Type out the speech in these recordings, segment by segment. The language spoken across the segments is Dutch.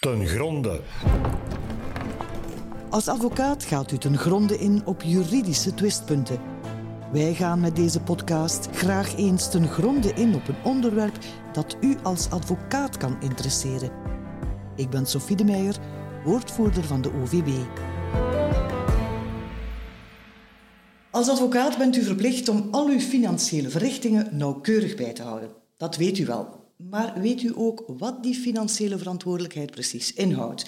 ten gronde. Als advocaat gaat u ten gronde in op juridische twistpunten. Wij gaan met deze podcast graag eens ten gronde in op een onderwerp dat u als advocaat kan interesseren. Ik ben Sophie de Meijer, woordvoerder van de OVB. Als advocaat bent u verplicht om al uw financiële verrichtingen nauwkeurig bij te houden. Dat weet u wel. Maar weet u ook wat die financiële verantwoordelijkheid precies inhoudt?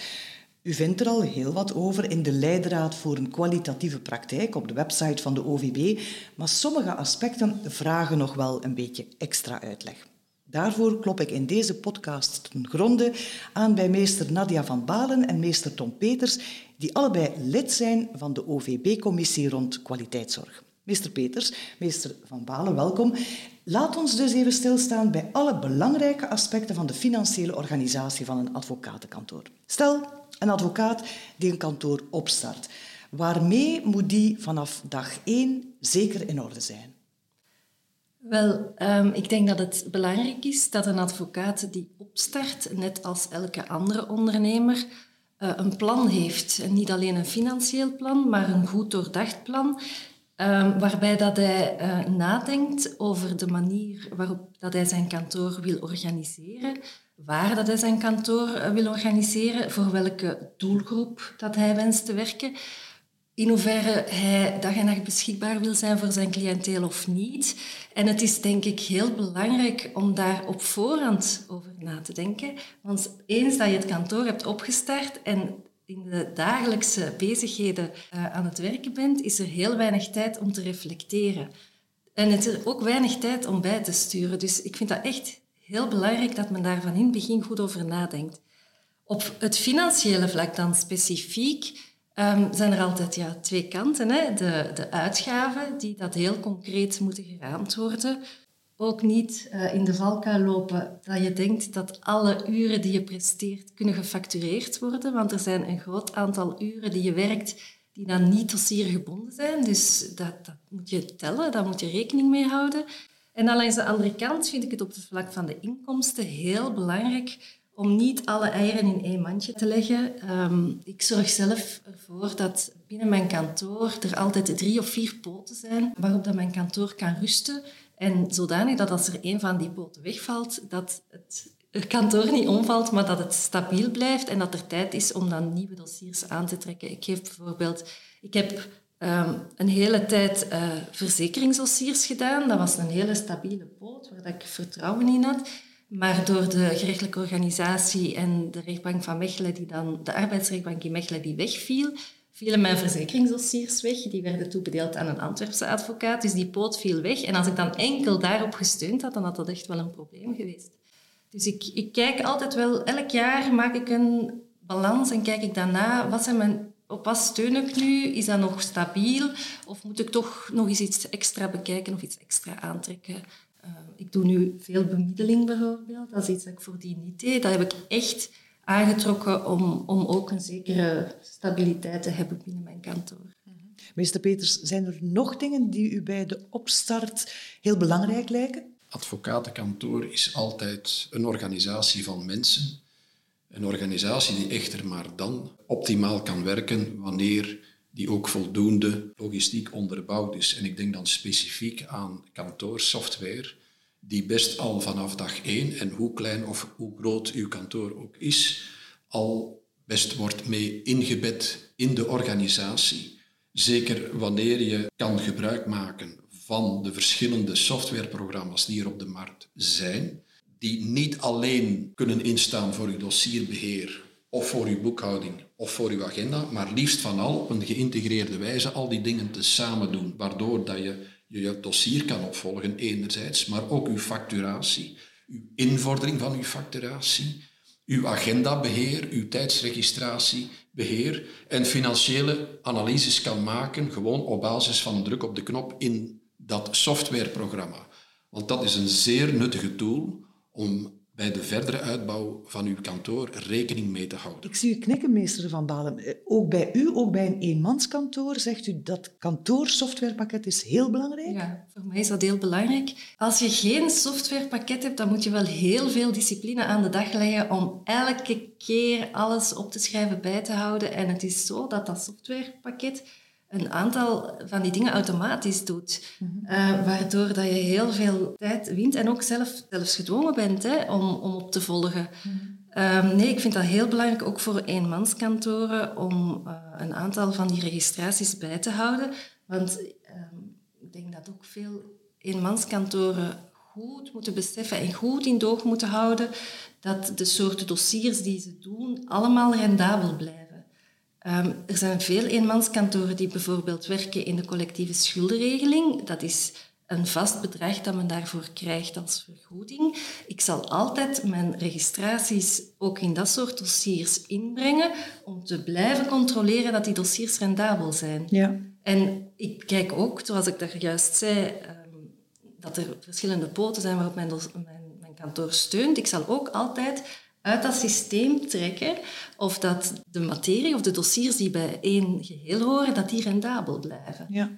U vindt er al heel wat over in de Leidraad voor een kwalitatieve praktijk op de website van de OVB, maar sommige aspecten vragen nog wel een beetje extra uitleg. Daarvoor klop ik in deze podcast ten gronde aan bij meester Nadia van Balen en meester Tom Peters, die allebei lid zijn van de OVB-commissie rond kwaliteitszorg. Meester Peters, meester Van Balen, welkom. Laat ons dus even stilstaan bij alle belangrijke aspecten van de financiële organisatie van een advocatenkantoor. Stel, een advocaat die een kantoor opstart. Waarmee moet die vanaf dag één zeker in orde zijn? Wel, um, ik denk dat het belangrijk is dat een advocaat die opstart, net als elke andere ondernemer, uh, een plan heeft. En niet alleen een financieel plan, maar een goed doordacht plan Um, waarbij dat hij uh, nadenkt over de manier waarop dat hij zijn kantoor wil organiseren, waar dat hij zijn kantoor uh, wil organiseren, voor welke doelgroep dat hij wenst te werken, in hoeverre hij dag en nacht beschikbaar wil zijn voor zijn cliënteel of niet. En het is denk ik heel belangrijk om daar op voorhand over na te denken. Want eens dat je het kantoor hebt opgestart en in de dagelijkse bezigheden uh, aan het werken bent, is er heel weinig tijd om te reflecteren. En het is ook weinig tijd om bij te sturen. Dus ik vind dat echt heel belangrijk dat men daar van in het begin goed over nadenkt. Op het financiële vlak dan specifiek um, zijn er altijd ja, twee kanten. Hè? De, de uitgaven, die dat heel concreet moeten geraamd worden ook niet uh, in de valkuil lopen dat je denkt dat alle uren die je presteert kunnen gefactureerd worden, want er zijn een groot aantal uren die je werkt die dan niet gebonden zijn. Dus dat, dat moet je tellen, daar moet je rekening mee houden. En dan langs de andere kant vind ik het op het vlak van de inkomsten heel belangrijk om niet alle eieren in één mandje te leggen. Um, ik zorg zelf ervoor dat binnen mijn kantoor er altijd drie of vier poten zijn waarop dat mijn kantoor kan rusten. En zodanig dat als er een van die poten wegvalt, dat het kantoor niet omvalt, maar dat het stabiel blijft en dat er tijd is om dan nieuwe dossiers aan te trekken. Ik geef bijvoorbeeld, ik heb um, een hele tijd uh, verzekeringsdossiers gedaan. Dat was een hele stabiele poot waar ik vertrouwen in had. Maar door de gerechtelijke organisatie en de rechtbank van Mechelen, die dan, de arbeidsrechtbank in Mechelen, die wegviel, vielen mijn verzekeringsdossiers weg. Die werden toebedeeld aan een Antwerpse advocaat. Dus die poot viel weg. En als ik dan enkel daarop gesteund had, dan had dat echt wel een probleem geweest. Dus ik, ik kijk altijd wel, elk jaar maak ik een balans en kijk ik daarna, wat zijn mijn, steun ik nu? Is dat nog stabiel? Of moet ik toch nog eens iets extra bekijken of iets extra aantrekken? Uh, ik doe nu veel bemiddeling bijvoorbeeld. Dat is iets dat ik voordien niet deed. Dat heb ik echt aangetrokken om, om ook een zekere stabiliteit te hebben binnen mijn kantoor. Meester Peters, zijn er nog dingen die u bij de opstart heel belangrijk lijken? Advocatenkantoor is altijd een organisatie van mensen. Een organisatie die echter maar dan optimaal kan werken wanneer die ook voldoende logistiek onderbouwd is. En ik denk dan specifiek aan kantoorsoftware die best al vanaf dag één, en hoe klein of hoe groot uw kantoor ook is, al best wordt mee ingebed in de organisatie. Zeker wanneer je kan gebruik maken van de verschillende softwareprogramma's die er op de markt zijn, die niet alleen kunnen instaan voor uw dossierbeheer of voor uw boekhouding of voor uw agenda, maar liefst van al op een geïntegreerde wijze al die dingen te samen doen, waardoor dat je je dossier kan opvolgen enerzijds, maar ook uw facturatie, uw invordering van uw facturatie, uw agendabeheer, uw tijdsregistratiebeheer en financiële analyses kan maken, gewoon op basis van een druk op de knop in dat softwareprogramma. Want dat is een zeer nuttige tool om bij de verdere uitbouw van uw kantoor rekening mee te houden. Ik zie u knikken, meester Van Balen. Eh, ook bij u, ook bij een eenmanskantoor, zegt u dat kantoorsoftwarepakket is heel belangrijk? Ja, voor mij is dat heel belangrijk. Als je geen softwarepakket hebt, dan moet je wel heel veel discipline aan de dag leggen om elke keer alles op te schrijven, bij te houden. En het is zo dat dat softwarepakket een aantal van die dingen automatisch doet. uh, waardoor dat je heel veel tijd wint en ook zelf, zelfs gedwongen bent hè, om, om op te volgen. Um, nee, ik vind dat heel belangrijk, ook voor eenmanskantoren, om uh, een aantal van die registraties bij te houden. Want um, ik denk dat ook veel eenmanskantoren goed moeten beseffen en goed in doog moeten houden dat de soorten dossiers die ze doen allemaal rendabel blijven. Um, er zijn veel eenmanskantoren die bijvoorbeeld werken in de collectieve schuldenregeling. Dat is een vast bedrag dat men daarvoor krijgt als vergoeding. Ik zal altijd mijn registraties ook in dat soort dossiers inbrengen om te blijven controleren dat die dossiers rendabel zijn. Ja. En ik kijk ook, zoals ik daar juist zei, um, dat er verschillende poten zijn waarop mijn, mijn, mijn kantoor steunt. Ik zal ook altijd uit dat systeem trekken of dat de materie of de dossiers die bij één geheel horen, dat die rendabel blijven. Ja.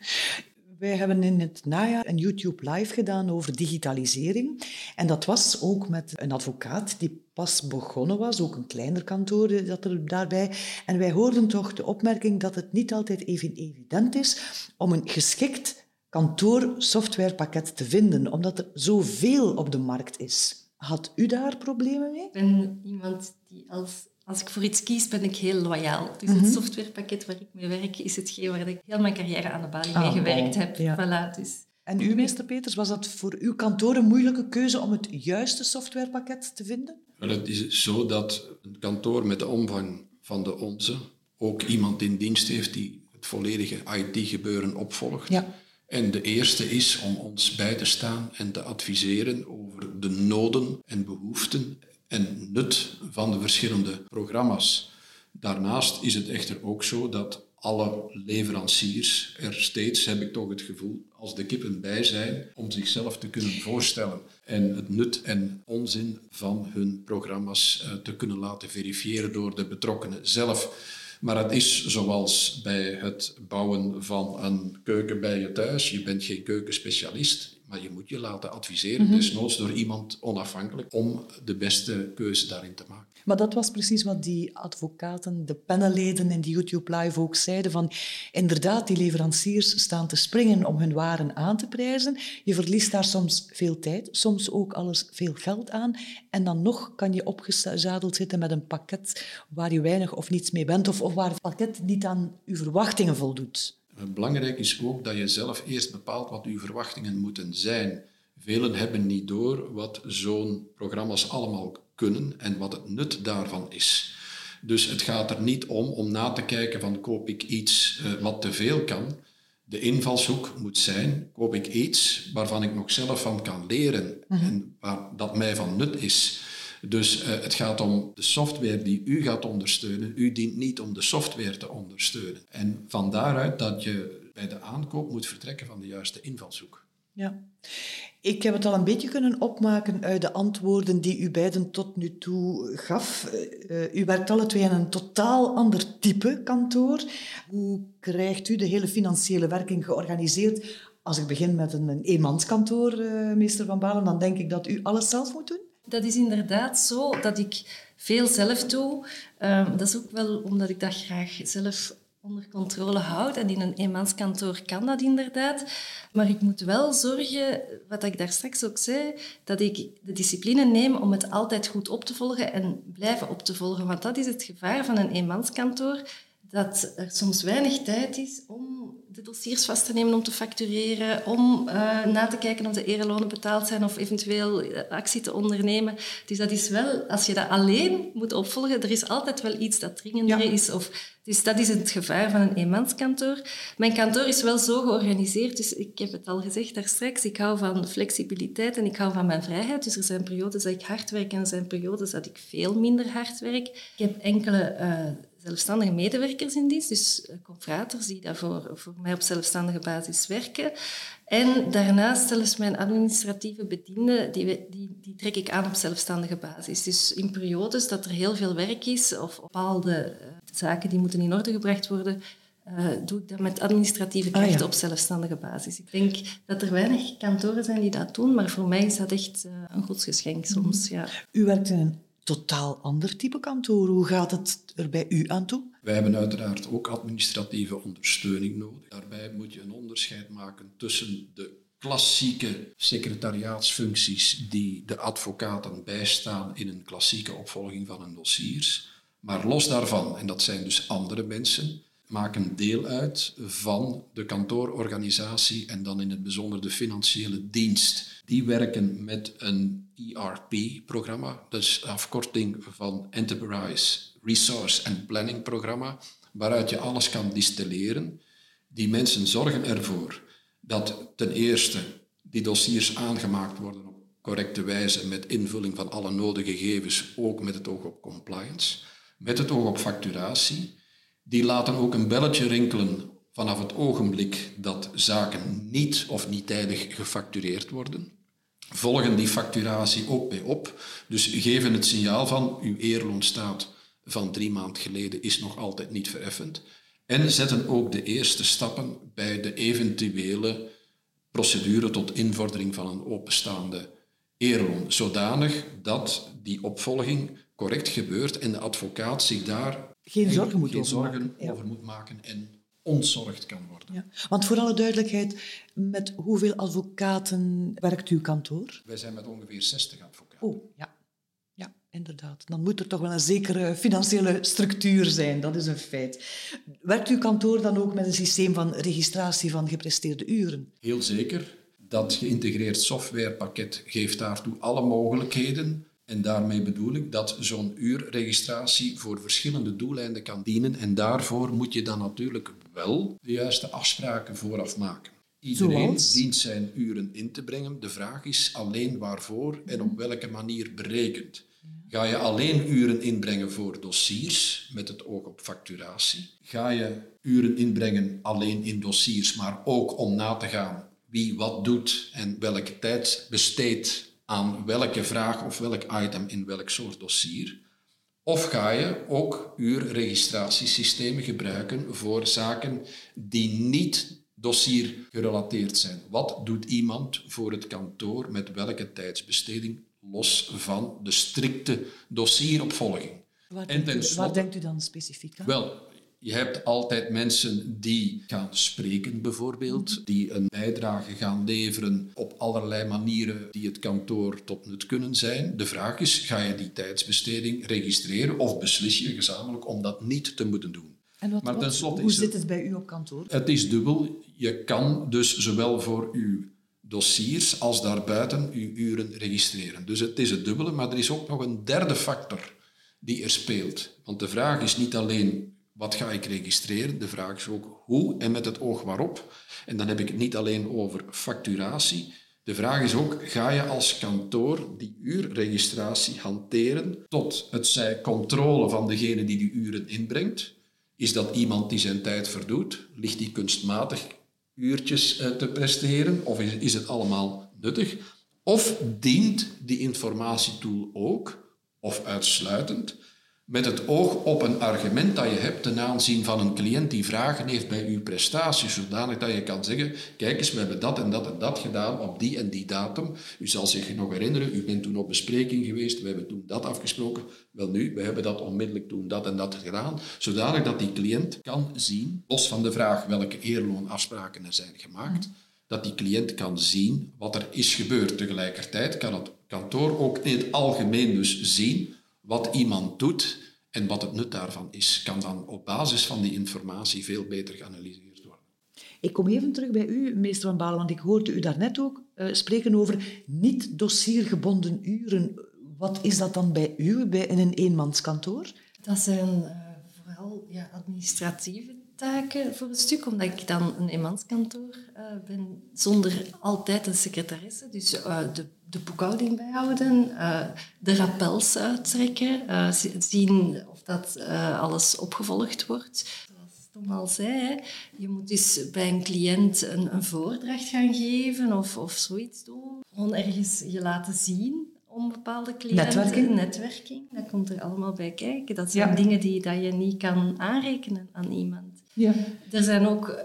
Wij hebben in het najaar een YouTube live gedaan over digitalisering. En dat was ook met een advocaat die pas begonnen was, ook een kleiner kantoor dat er daarbij. En wij hoorden toch de opmerking dat het niet altijd even evident is om een geschikt kantoorsoftwarepakket te vinden, omdat er zoveel op de markt is. Had u daar problemen mee? Ik ben iemand die als, als ik voor iets kies, ben ik heel loyaal. Dus het mhm. softwarepakket waar ik mee werk, is hetgeen waar ik heel mijn carrière aan de balie mee ah, gewerkt heb. Voilà, dus. En u, meester Peters, was dat voor uw kantoor een moeilijke keuze om het juiste softwarepakket te vinden? Wel, het is zo dat een kantoor met de omvang van de onze ook iemand in dienst heeft die het volledige IT-gebeuren opvolgt. Ja. En de eerste is om ons bij te staan en te adviseren over de noden en behoeften en nut van de verschillende programma's. Daarnaast is het echter ook zo dat alle leveranciers er steeds, heb ik toch het gevoel, als de kippen bij zijn om zichzelf te kunnen voorstellen en het nut en onzin van hun programma's eh, te kunnen laten verifiëren door de betrokkenen zelf. Maar het is zoals bij het bouwen van een keuken bij je thuis. Je bent geen keukenspecialist, maar je moet je laten adviseren, mm desnoods door iemand onafhankelijk, om de beste keuze daarin te maken. Maar dat was precies wat die advocaten, de panelleden in die YouTube Live ook zeiden. Van, inderdaad, die leveranciers staan te springen om hun waren aan te prijzen. Je verliest daar soms veel tijd, soms ook alles veel geld aan. En dan nog kan je opgezadeld zitten met een pakket waar je weinig of niets mee bent. Of, of waar het pakket niet aan uw verwachtingen voldoet. Belangrijk is ook dat je zelf eerst bepaalt wat uw verwachtingen moeten zijn. Velen hebben niet door wat zo'n programma's allemaal kunnen en wat het nut daarvan is. Dus het gaat er niet om om na te kijken van koop ik iets uh, wat te veel kan. De invalshoek moet zijn, koop ik iets waarvan ik nog zelf van kan leren mhm. en waar dat mij van nut is. Dus uh, het gaat om de software die u gaat ondersteunen. U dient niet om de software te ondersteunen. En van daaruit dat je bij de aankoop moet vertrekken van de juiste invalshoek. Ja. Ik heb het al een beetje kunnen opmaken uit de antwoorden die u beiden tot nu toe gaf. Uh, u werkt alle twee in een totaal ander type kantoor. Hoe krijgt u de hele financiële werking georganiseerd? Als ik begin met een, een eenmanskantoor, uh, meester Van Balen, dan denk ik dat u alles zelf moet doen? Dat is inderdaad zo dat ik veel zelf doe. Uh, dat is ook wel omdat ik dat graag zelf onder controle houdt. En in een eenmanskantoor kan dat inderdaad. Maar ik moet wel zorgen, wat ik daar straks ook zei, dat ik de discipline neem om het altijd goed op te volgen en blijven op te volgen. Want dat is het gevaar van een eenmanskantoor, dat er soms weinig tijd is om de dossiers vast te nemen om te factureren, om uh, na te kijken of de erelonen betaald zijn of eventueel eh, actie te ondernemen. Dus dat is wel, als je dat alleen moet opvolgen, er is altijd wel iets dat dringender is. Of, dus dat is het gevaar van een eenmanskantoor. Mijn kantoor is wel zo georganiseerd, dus ik heb het al gezegd daar straks, ik hou van flexibiliteit en ik hou van mijn vrijheid. Dus er zijn periodes dat ik hard werk en er zijn periodes dat ik veel minder hard werk. Ik heb enkele... Uh, zelfstandige medewerkers in dienst, dus confraters die daar voor, voor mij op zelfstandige basis werken. En daarnaast zelfs mijn administratieve bedienden, die, die, die trek ik aan op zelfstandige basis. Dus in periodes dat er heel veel werk is of bepaalde zaken die moeten in orde gebracht worden, uh, doe ik dat met administratieve ah, krachten op zelfstandige basis. Ik denk dat er weinig kantoren zijn die dat doen, maar voor mij is dat echt uh, een godsgeschenk soms. Ja. U werkt in een totaal ander type kantoor. Hoe gaat het er bij u aan toe? Wij hebben uiteraard ook administratieve ondersteuning nodig. Daarbij moet je een onderscheid maken tussen de klassieke secretariaatsfuncties die de advocaten bijstaan in een klassieke opvolging van een dossiers. Maar los daarvan, en dat zijn dus andere mensen, maken deel uit van de kantoororganisatie en dan in het bijzonder de financiële dienst. Die werken met een ERP-programma, dus afkorting van Enterprise Resource and Planning Programma, waaruit je alles kan distilleren. Die mensen zorgen ervoor dat ten eerste die dossiers aangemaakt worden op correcte wijze met invulling van alle nodige gegevens, ook met het oog op compliance, met het oog op facturatie die laten ook een belletje rinkelen vanaf het ogenblik dat zaken niet of niet tijdig gefactureerd worden. Volgen die facturatie ook bij op, dus geven het signaal van uw eerloonstaat van drie maanden geleden is nog altijd niet vereffend. En zetten ook de eerste stappen bij de eventuele procedure tot invordering van een openstaande eerloon, zodanig dat die opvolging correct gebeurt en de advocaat zich daar geen zorgen, moet, geen over, maken. over moet maken en ontzorgd kan worden. Ja. Want voor alle duidelijkheid, met hoeveel advocaten werkt uw kantoor? Wij zijn met ongeveer 60 advocaten. Oh, ja. Ja, inderdaad. Dan moet er toch wel een zekere financiële structuur zijn, dat is een feit. Werkt uw kantoor dan ook met een systeem van registratie van gepresteerde uren? Heel zeker. Dat geïntegreerd softwarepakket geeft daartoe alle mogelijkheden en daarmee bedoel ik dat zo'n uurregistratie voor verschillende doeleinden kan dienen. En daarvoor moet je dan natuurlijk wel de juiste afspraken vooraf maken. Iedereen dient zijn uren in te brengen. De vraag is alleen waarvoor en op welke manier berekend. Ga je alleen uren inbrengen voor dossiers met het oog op facturatie? Ga je uren inbrengen alleen in dossiers, maar ook om na te gaan wie wat doet en welke tijd besteedt aan welke vraag of welk item in welk soort dossier? Of ga je ook uurregistratiesystemen gebruiken voor zaken die niet dossier gerelateerd zijn? Wat doet iemand voor het kantoor met welke tijdsbesteding los van de strikte dossieropvolging? Waar, en denkt, u, waar denkt u dan specifiek aan? Wel, je hebt altijd mensen die gaan spreken, bijvoorbeeld, die een bijdrage gaan leveren op allerlei manieren die het kantoor tot nut kunnen zijn. De vraag is, ga je die tijdsbesteding registreren of beslis je gezamenlijk om dat niet te moeten doen? En wat, maar tenslotte hoe zit het bij u op kantoor? Het is dubbel. Je kan dus zowel voor uw dossiers als daarbuiten uw uren registreren. Dus het is het dubbele, maar er is ook nog een derde factor die er speelt. Want de vraag is niet alleen wat ga ik registreren? De vraag is ook hoe en met het oog waarop. En dan heb ik het niet alleen over facturatie. De vraag is ook, ga je als kantoor die uurregistratie hanteren tot het zij controle van degene die die uren inbrengt? Is dat iemand die zijn tijd verdoet? Ligt die kunstmatig uurtjes eh, te presteren? Of is, is het allemaal nuttig? Of dient die informatietool ook, of uitsluitend, met het oog op een argument dat je hebt ten aanzien van een cliënt die vragen heeft bij uw prestatie, zodanig dat je kan zeggen, kijk eens, we hebben dat en dat en dat gedaan op die en die datum. U zal zich nog herinneren, u bent toen op bespreking geweest, we hebben toen dat afgesproken. Wel nu, we hebben dat onmiddellijk toen dat en dat gedaan, zodanig dat die cliënt kan zien, los van de vraag welke eerloonafspraken er zijn gemaakt, dat die cliënt kan zien wat er is gebeurd. Tegelijkertijd kan het kantoor ook in het algemeen dus zien wat iemand doet en wat het nut daarvan is, kan dan op basis van die informatie veel beter geanalyseerd worden. Ik kom even terug bij u, meester Van Balen, want ik hoorde u daarnet ook uh, spreken over niet-dossiergebonden uren. Wat is dat dan bij u bij, in een eenmanskantoor? Dat zijn uh, vooral ja, administratieve taken voor een stuk, omdat ik dan een eenmanskantoor uh, ben zonder altijd een secretaresse. Dus de de boekhouding bijhouden, uh, de rappels uittrekken, uh, zien of dat uh, alles opgevolgd wordt. Zoals Tom al zei, je moet dus bij een cliënt een, een voordracht gaan geven of, of zoiets doen. Gewoon ergens je laten zien om bepaalde cliënten. Netwerking. Netwerking, dat komt er allemaal bij kijken. Dat zijn dingen die dat je niet kan aanrekenen aan iemand. Ja. Er, zijn ook,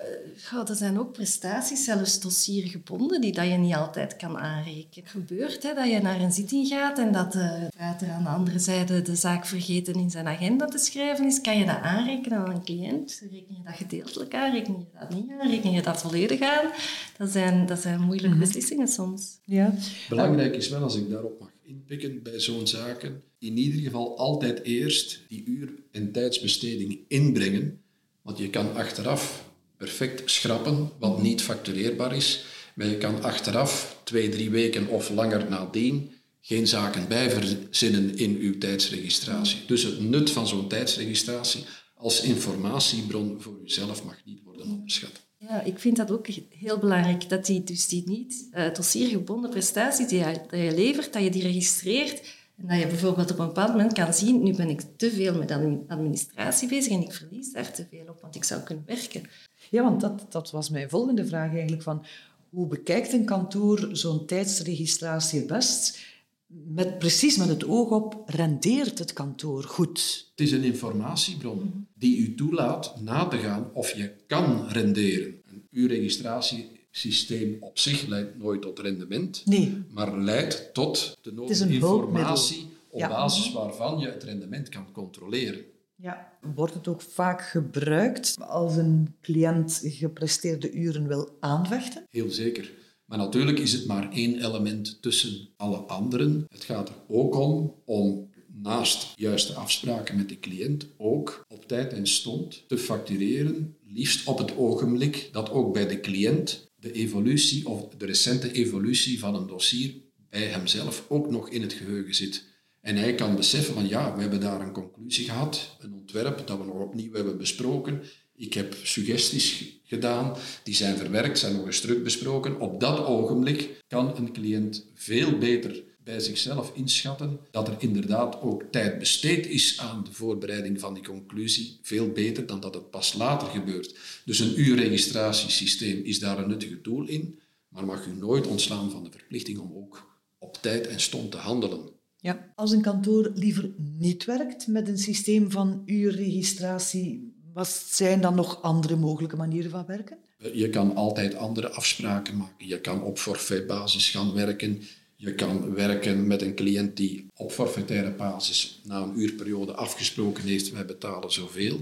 er zijn ook prestaties, zelfs dossiergebonden, die dat je niet altijd kan aanrekenen. Het gebeurt hè, dat je naar een zitting gaat en dat de prater aan de andere zijde de zaak vergeten in zijn agenda te schrijven is. Kan je dat aanrekenen aan een cliënt? Reken je dat gedeeltelijk aan? Reken je dat niet aan? Reken je dat volledig aan? Dat zijn, dat zijn moeilijke beslissingen soms. Ja. Belangrijk is wel, als ik daarop mag inpikken bij zo'n zaken, in ieder geval altijd eerst die uur- en tijdsbesteding inbrengen want je kan achteraf perfect schrappen wat niet factureerbaar is, maar je kan achteraf twee, drie weken of langer nadien geen zaken bijverzinnen in uw tijdsregistratie. Dus het nut van zo'n tijdsregistratie als informatiebron voor uzelf mag niet worden onderschat. Ja, ik vind dat ook heel belangrijk, dat die, dus die niet uh, dossiergebonden prestaties die je, dat je levert, dat je die registreert en dat je bijvoorbeeld op een bepaald moment kan zien, nu ben ik te veel met administratie bezig en ik verlies daar te veel op, want ik zou kunnen werken. Ja, want dat, dat was mijn volgende vraag eigenlijk. Van, hoe bekijkt een kantoor zo'n tijdsregistratie het best? Met, precies met het oog op, rendeert het kantoor goed? Het is een informatiebron die u toelaat na te gaan of je kan renderen. Uw registratie systeem op zich leidt nooit tot rendement, nee. maar leidt tot de nodige informatie op ja. basis waarvan je het rendement kan controleren. Ja. Wordt het ook vaak gebruikt als een cliënt gepresteerde uren wil aanvechten? Heel zeker. Maar natuurlijk is het maar één element tussen alle anderen. Het gaat er ook om om naast juiste afspraken met de cliënt ook op tijd en stond te factureren, liefst op het ogenblik dat ook bij de cliënt de evolutie of de recente evolutie van een dossier bij hemzelf ook nog in het geheugen zit. En hij kan beseffen van ja, we hebben daar een conclusie gehad, een ontwerp dat we nog opnieuw hebben besproken. Ik heb suggesties gedaan, die zijn verwerkt, zijn nog eens terug besproken. Op dat ogenblik kan een cliënt veel beter bij zichzelf inschatten dat er inderdaad ook tijd besteed is aan de voorbereiding van die conclusie, veel beter dan dat het pas later gebeurt. Dus een uurregistratiesysteem is daar een nuttige tool in, maar mag u nooit ontslaan van de verplichting om ook op tijd en stond te handelen. Ja, als een kantoor liever niet werkt met een systeem van uurregistratie, wat zijn dan nog andere mogelijke manieren van werken? Je kan altijd andere afspraken maken. Je kan op forfaitbasis gaan werken. Je kan werken met een cliënt die op forfaitaire basis na een uurperiode afgesproken heeft, wij betalen zoveel.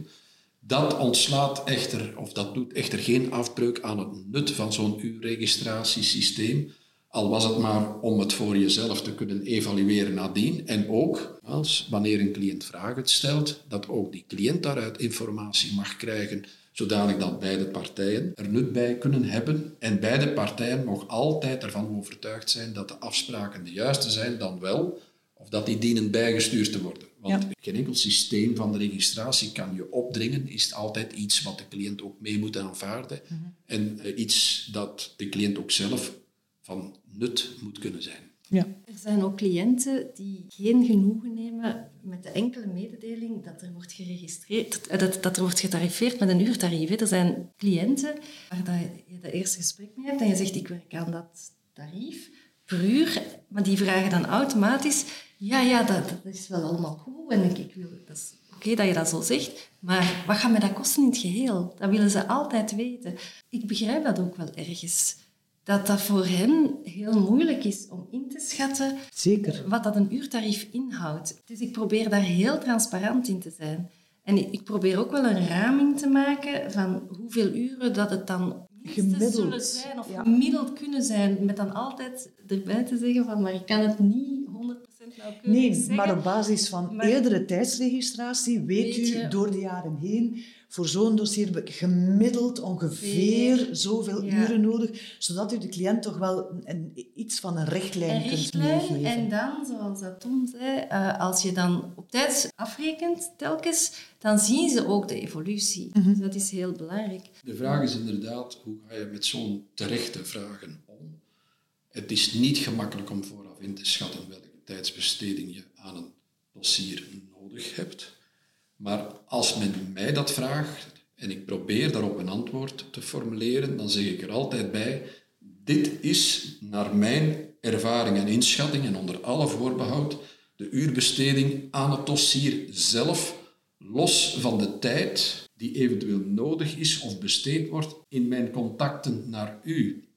Dat ontslaat echter, of dat doet echter geen afbreuk aan het nut van zo'n uurregistratiesysteem, al was het maar om het voor jezelf te kunnen evalueren nadien. En ook, als wanneer een cliënt vragen stelt, dat ook die cliënt daaruit informatie mag krijgen zodanig dat beide partijen er nut bij kunnen hebben en beide partijen nog altijd ervan overtuigd zijn dat de afspraken de juiste zijn dan wel, of dat die dienen bijgestuurd te worden. Want geen enkel systeem van de registratie kan je opdringen, is altijd iets wat de cliënt ook mee moet aanvaarden Mhm. en uh, iets dat de cliënt ook zelf van nut moet kunnen zijn. Ja. Er zijn ook cliënten die geen genoegen nemen met de enkele mededeling dat er wordt geregistreerd, dat, dat er wordt getarifeerd met een uurtarief. Er zijn cliënten waar dat je de eerste gesprek mee hebt en je zegt ik werk aan dat tarief per uur, maar die vragen dan automatisch ja, ja, dat, dat is wel allemaal goed en ik, ik wil, dat is oké dat je dat zo zegt, maar wat gaat mij dat kosten in het geheel? Dat willen ze altijd weten. Ik begrijp dat ook wel ergens dat dat voor hen heel moeilijk is om in te schatten Zeker. wat dat een uurtarief inhoudt. Dus ik probeer daar heel transparant in te zijn. En ik probeer ook wel een raming te maken van hoeveel uren dat het dan Gemiddeld, zullen zijn of ja. gemiddeld kunnen zijn. Met dan altijd erbij te zeggen van, maar ik kan het niet 100% nauwkeurig Nee, zeggen. maar op basis van Maar- eerdere tijdsregistratie weet, Weet u door de jaren heen voor zo'n dossier heb ik gemiddeld ongeveer zoveel Ja. uren nodig, zodat u de cliënt toch wel een, een- iets van een richtlijn een kunt richtlijn. meegeven. En dan, zoals dat Tom zei, eh, als je dan op tijd afrekent telkens, dan zien ze ook de evolutie. Mhm. Dus dat is heel belangrijk. De vraag is inderdaad, hoe ga je met zo'n terechte vragen om? Het is niet gemakkelijk om vooraf in te schatten welke tijdsbesteding je aan een dossier nodig hebt. Maar als men mij dat vraagt en ik probeer daarop een antwoord te formuleren, dan zeg ik er altijd bij, dit is naar mijn ervaring en inschatting en onder alle voorbehoud de uurbesteding aan het dossier zelf, los van de tijd die eventueel nodig is of besteed wordt in mijn contacten naar u.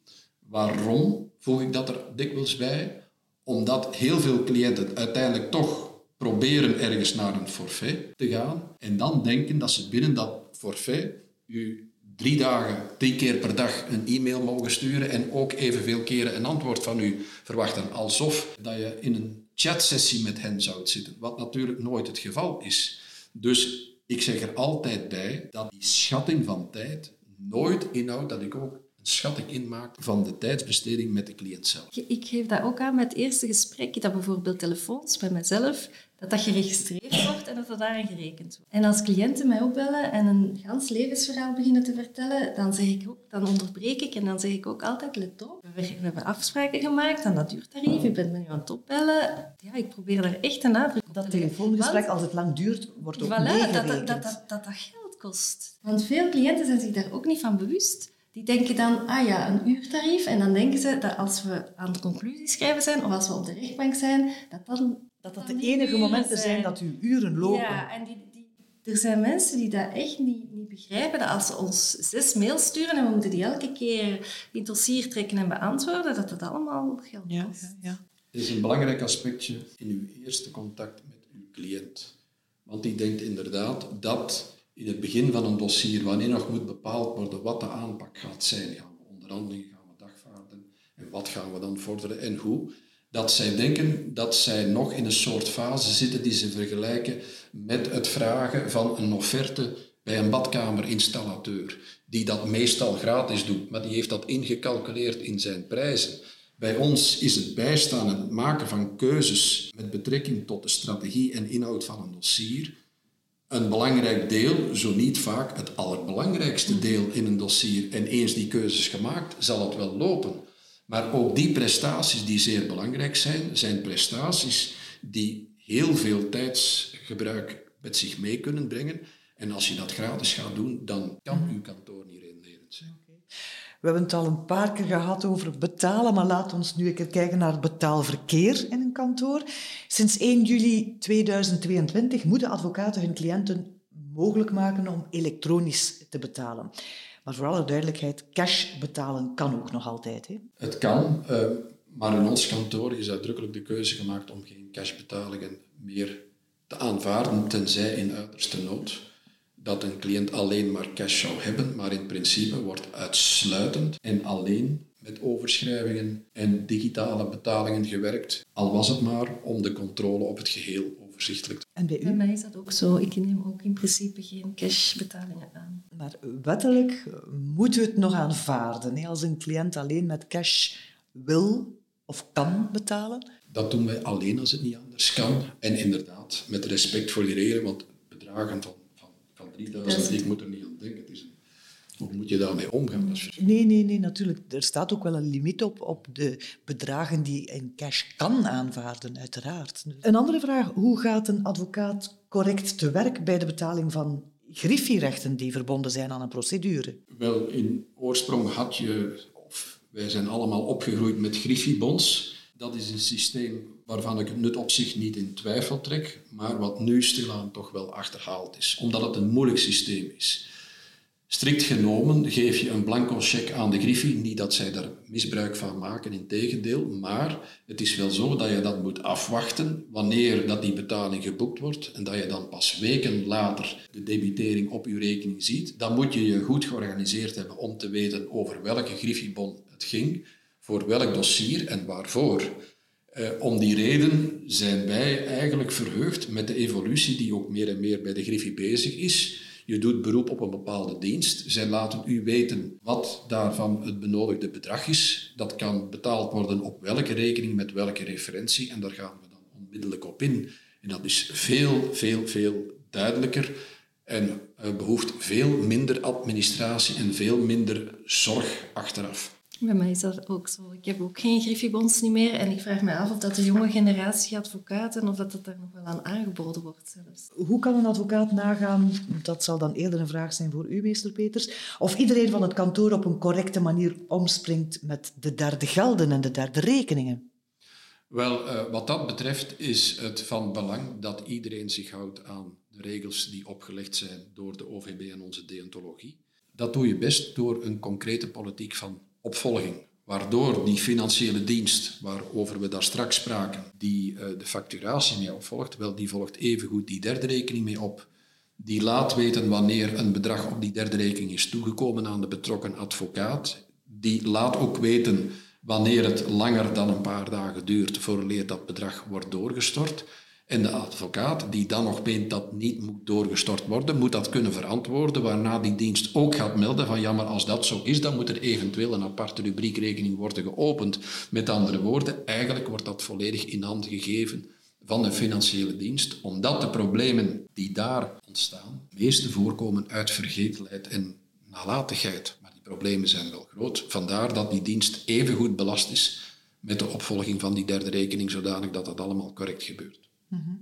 Waarom voeg ik dat er dikwijls bij? Omdat heel veel cliënten uiteindelijk toch proberen ergens naar een forfait te gaan en dan denken dat ze binnen dat forfait u drie dagen, drie keer per dag een e-mail mogen sturen en ook evenveel keren een antwoord van u verwachten. Alsof dat je in een chatsessie met hen zou zitten, wat natuurlijk nooit het geval is. Dus ik zeg er altijd bij dat die schatting van tijd nooit inhoudt dat ik ook een schatting inmaak van de tijdsbesteding met de cliënt zelf. Ik geef dat ook aan met het eerste gesprek, dat bijvoorbeeld telefoons bij mezelf, dat dat geregistreerd wordt en dat dat daarin gerekend wordt. En als cliënten mij opbellen en een gans levensverhaal beginnen te vertellen, dan, zeg ik ook, dan onderbreek ik en dan zeg ik ook altijd, let op, we hebben afspraken gemaakt aan dat duurtarief, u bent me nu aan het opbellen. Ja, ik probeer daar echt een nadruk op Dat telefoongesprek, als het lang duurt, wordt ook voilà, meegerekend. dat, dat, dat, dat dat geld kost. Want veel cliënten zijn zich daar ook niet van bewust. Die denken dan, ah ja, een uurtarief. En dan denken ze dat als we aan de conclusie schrijven zijn, of als we op de rechtbank zijn, dat dan Dat dat de enige momenten zijn zijn. dat uw uren lopen. Ja, en die, die, er zijn mensen die dat echt niet, niet begrijpen. Dat als ze ons zes mails sturen en we moeten die elke keer in het dossier trekken en beantwoorden, dat dat allemaal geld Ja, kost. ja, ja. Dit is een belangrijk aspectje in uw eerste contact met uw cliënt. Want die denkt inderdaad dat in het begin van een dossier, wanneer nog moet bepaald worden wat de aanpak gaat zijn, gaan we onderhandelingen, gaan we dagvaarden en wat gaan we dan vorderen en hoe, dat zij denken dat zij nog in een soort fase zitten die ze vergelijken met het vragen van een offerte bij een badkamerinstallateur, die dat meestal gratis doet, maar die heeft dat ingecalculeerd in zijn prijzen. Bij ons is het bijstaan en het maken van keuzes met betrekking tot de strategie en inhoud van een dossier een belangrijk deel, zo niet vaak het allerbelangrijkste deel in een dossier. En eens die keuzes gemaakt, zal het wel lopen. Maar ook die prestaties die zeer belangrijk zijn, zijn prestaties die heel veel tijdsgebruik met zich mee kunnen brengen. En als je dat gratis gaat doen, dan kan uw kantoor niet renderend zijn. We hebben het al een paar keer gehad over betalen, maar laat ons nu een keer kijken naar het betaalverkeer in een kantoor. Sinds 1 juli 2022 moeten advocaten hun cliënten mogelijk maken om elektronisch te betalen. Maar voor alle duidelijkheid, cash betalen kan ook nog altijd. Hè? Het kan, eh, maar in ons kantoor is uitdrukkelijk de keuze gemaakt om geen cashbetalingen meer te aanvaarden, tenzij in uiterste nood dat een cliënt alleen maar cash zou hebben, maar in principe wordt uitsluitend en alleen met overschrijvingen en digitale betalingen gewerkt, al was het maar om de controle op het geheel overzichtelijk En bij mij is dat ook zo. Ik neem ook in principe geen cashbetalingen aan. Maar wettelijk moeten we het nog aanvaarden. Hè? Als een cliënt alleen met cash wil of kan betalen. Dat doen wij alleen als het niet anders kan. En inderdaad, met respect voor die regelen, want bedragen van, van, van 3000, ik moet er niet aan denken. Het is een, hoe moet je daarmee omgaan? Nee, nee, nee, natuurlijk. Er staat ook wel een limiet op, op de bedragen die in cash kan aanvaarden, uiteraard. Een andere vraag, hoe gaat een advocaat correct te werk bij de betaling van griffierechten die verbonden zijn aan een procedure? Wel, in oorsprong had je, of wij zijn allemaal opgegroeid met griffiebonds. Dat is een systeem waarvan ik het nut op zich niet in twijfel trek, maar wat nu stilaan toch wel achterhaald is, omdat het een moeilijk systeem is. Strikt genomen geef je een blanco cheque aan de Griffie. Niet dat zij daar misbruik van maken, in tegendeel. Maar het is wel zo dat je dat moet afwachten wanneer dat die betaling geboekt wordt. En dat je dan pas weken later de debitering op je rekening ziet. Dan moet je je goed georganiseerd hebben om te weten over welke Griffiebon het ging. Voor welk dossier en waarvoor. Eh, om die reden zijn wij eigenlijk verheugd met de evolutie die ook meer en meer bij de Griffie bezig is. Je doet beroep op een bepaalde dienst. Zij laten u weten wat daarvan het benodigde bedrag is. Dat kan betaald worden op welke rekening, met welke referentie. En daar gaan we dan onmiddellijk op in. En dat is veel, veel, veel duidelijker en eh, behoeft veel minder administratie en veel minder zorg achteraf. Bij mij is dat ook zo. Ik heb ook geen Griffibonds niet meer. En ik vraag me af of dat de jonge generatie advocaten, of dat het daar nog wel aan aangeboden wordt zelfs. Hoe kan een advocaat nagaan, dat zal dan eerder een vraag zijn voor u, meester Peters, of iedereen van het kantoor op een correcte manier omspringt met de derde gelden en de derde rekeningen? Wel, uh, wat dat betreft is het van belang dat iedereen zich houdt aan de regels die opgelegd zijn door de OVB en onze deontologie. Dat doe je best door een concrete politiek van opvolging. Waardoor die financiële dienst, waarover we daar straks spraken, die uh, de facturatie mee opvolgt, wel, die volgt evengoed die derde rekening mee op. Die laat weten wanneer een bedrag op die derde rekening is toegekomen aan de betrokken advocaat. Die laat ook weten wanneer het langer dan een paar dagen duurt vooraleer dat bedrag wordt doorgestort. En de advocaat die dan nog meent dat niet moet doorgestort worden, moet dat kunnen verantwoorden, waarna die dienst ook gaat melden van ja, maar als dat zo is, dan moet er eventueel een aparte rubriekrekening worden geopend. Met andere woorden, eigenlijk wordt dat volledig in handen gegeven van de financiële dienst, omdat de problemen die daar ontstaan, meeste voorkomen uit vergetelheid en nalatigheid. Maar die problemen zijn wel groot. Vandaar dat die dienst evengoed belast is met de opvolging van die derde rekening, zodanig dat dat allemaal correct gebeurt. Mhm.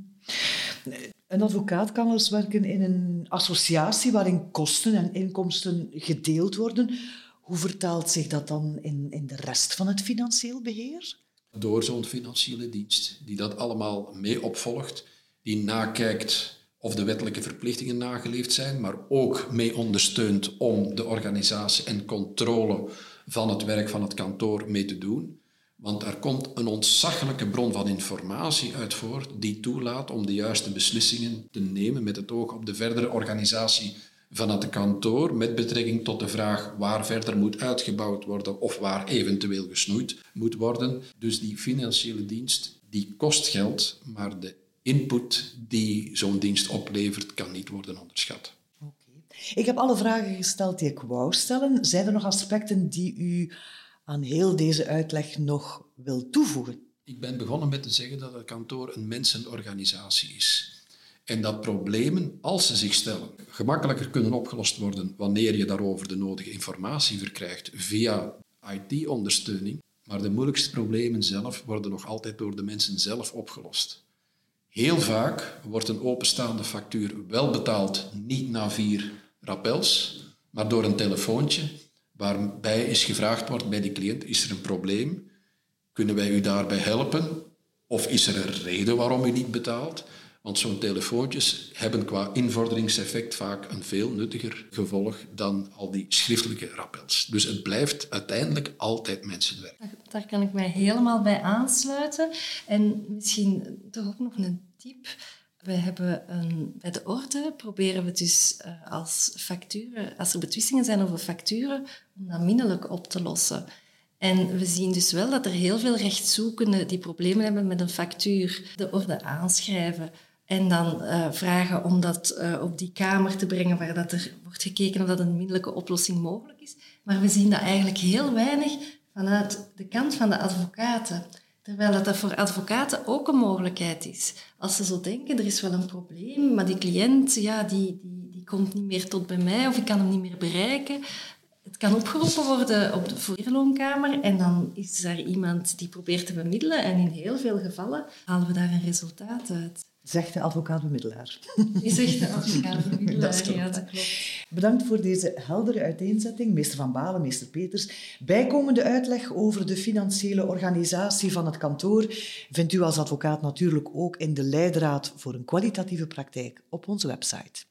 Een advocaat kan eens werken in een associatie waarin kosten en inkomsten gedeeld worden. Hoe vertaalt zich dat dan in, in de rest van het financieel beheer? Door zo'n financiële dienst die dat allemaal mee opvolgt, die nakijkt of de wettelijke verplichtingen nageleefd zijn, maar ook mee ondersteunt om de organisatie en controle van het werk van het kantoor mee te doen. Want er komt een ontzaglijke bron van informatie uit voort die toelaat om de juiste beslissingen te nemen met het oog op de verdere organisatie van het kantoor met betrekking tot de vraag waar verder moet uitgebouwd worden of waar eventueel gesnoeid moet worden. Dus die financiële dienst die kost geld, maar de input die zo'n dienst oplevert kan niet worden onderschat. Ik heb alle vragen gesteld die ik wou stellen. Zijn er nog aspecten die u aan heel deze uitleg nog wil toevoegen? Ik ben begonnen met te zeggen dat het kantoor een mensenorganisatie is. En dat problemen, als ze zich stellen, gemakkelijker kunnen opgelost worden wanneer je daarover de nodige informatie verkrijgt via IT-ondersteuning. Maar de moeilijkste problemen zelf worden nog altijd door de mensen zelf opgelost. Heel vaak wordt een openstaande factuur wel betaald, niet na vier rappels, maar door een telefoontje waarbij is gevraagd wordt bij de cliënt, is er een probleem? Kunnen wij u daarbij helpen? Of is er een reden waarom u niet betaalt? Want zo'n telefoontjes hebben qua invorderingseffect vaak een veel nuttiger gevolg dan al die schriftelijke rappels. Dus het blijft uiteindelijk altijd mensenwerk. Daar kan ik mij helemaal bij aansluiten. En misschien toch ook nog een tip. We hebben een, bij de orde proberen we dus uh, als facturen, als er betwistingen zijn over facturen, om dat minnelijk op te lossen. En we zien dus wel dat er heel veel rechtszoekenden die problemen hebben met een factuur, de orde aanschrijven en dan uh, vragen om dat uh, op die kamer te brengen waar dat er wordt gekeken of dat een minnelijke oplossing mogelijk is. Maar we zien dat eigenlijk heel weinig vanuit de kant van de advocaten. Terwijl dat, dat voor advocaten ook een mogelijkheid is. Als ze zo denken, er is wel een probleem, maar die cliënt ja, die, die, die komt niet meer tot bij mij of ik kan hem niet meer bereiken. Het kan opgeroepen worden op de voorloonkamer en dan is er iemand die probeert te bemiddelen en in heel veel gevallen halen we daar een resultaat uit. Zegt de advocaat-bemiddelaar. Die zegt de advocaat-bemiddelaar, ja, dat klopt. Bedankt voor deze heldere uiteenzetting, meester Van Balen, meester Peters. Bijkomende uitleg over de financiële organisatie van het kantoor vindt u als advocaat natuurlijk ook in de leidraad voor een kwalitatieve praktijk op onze website.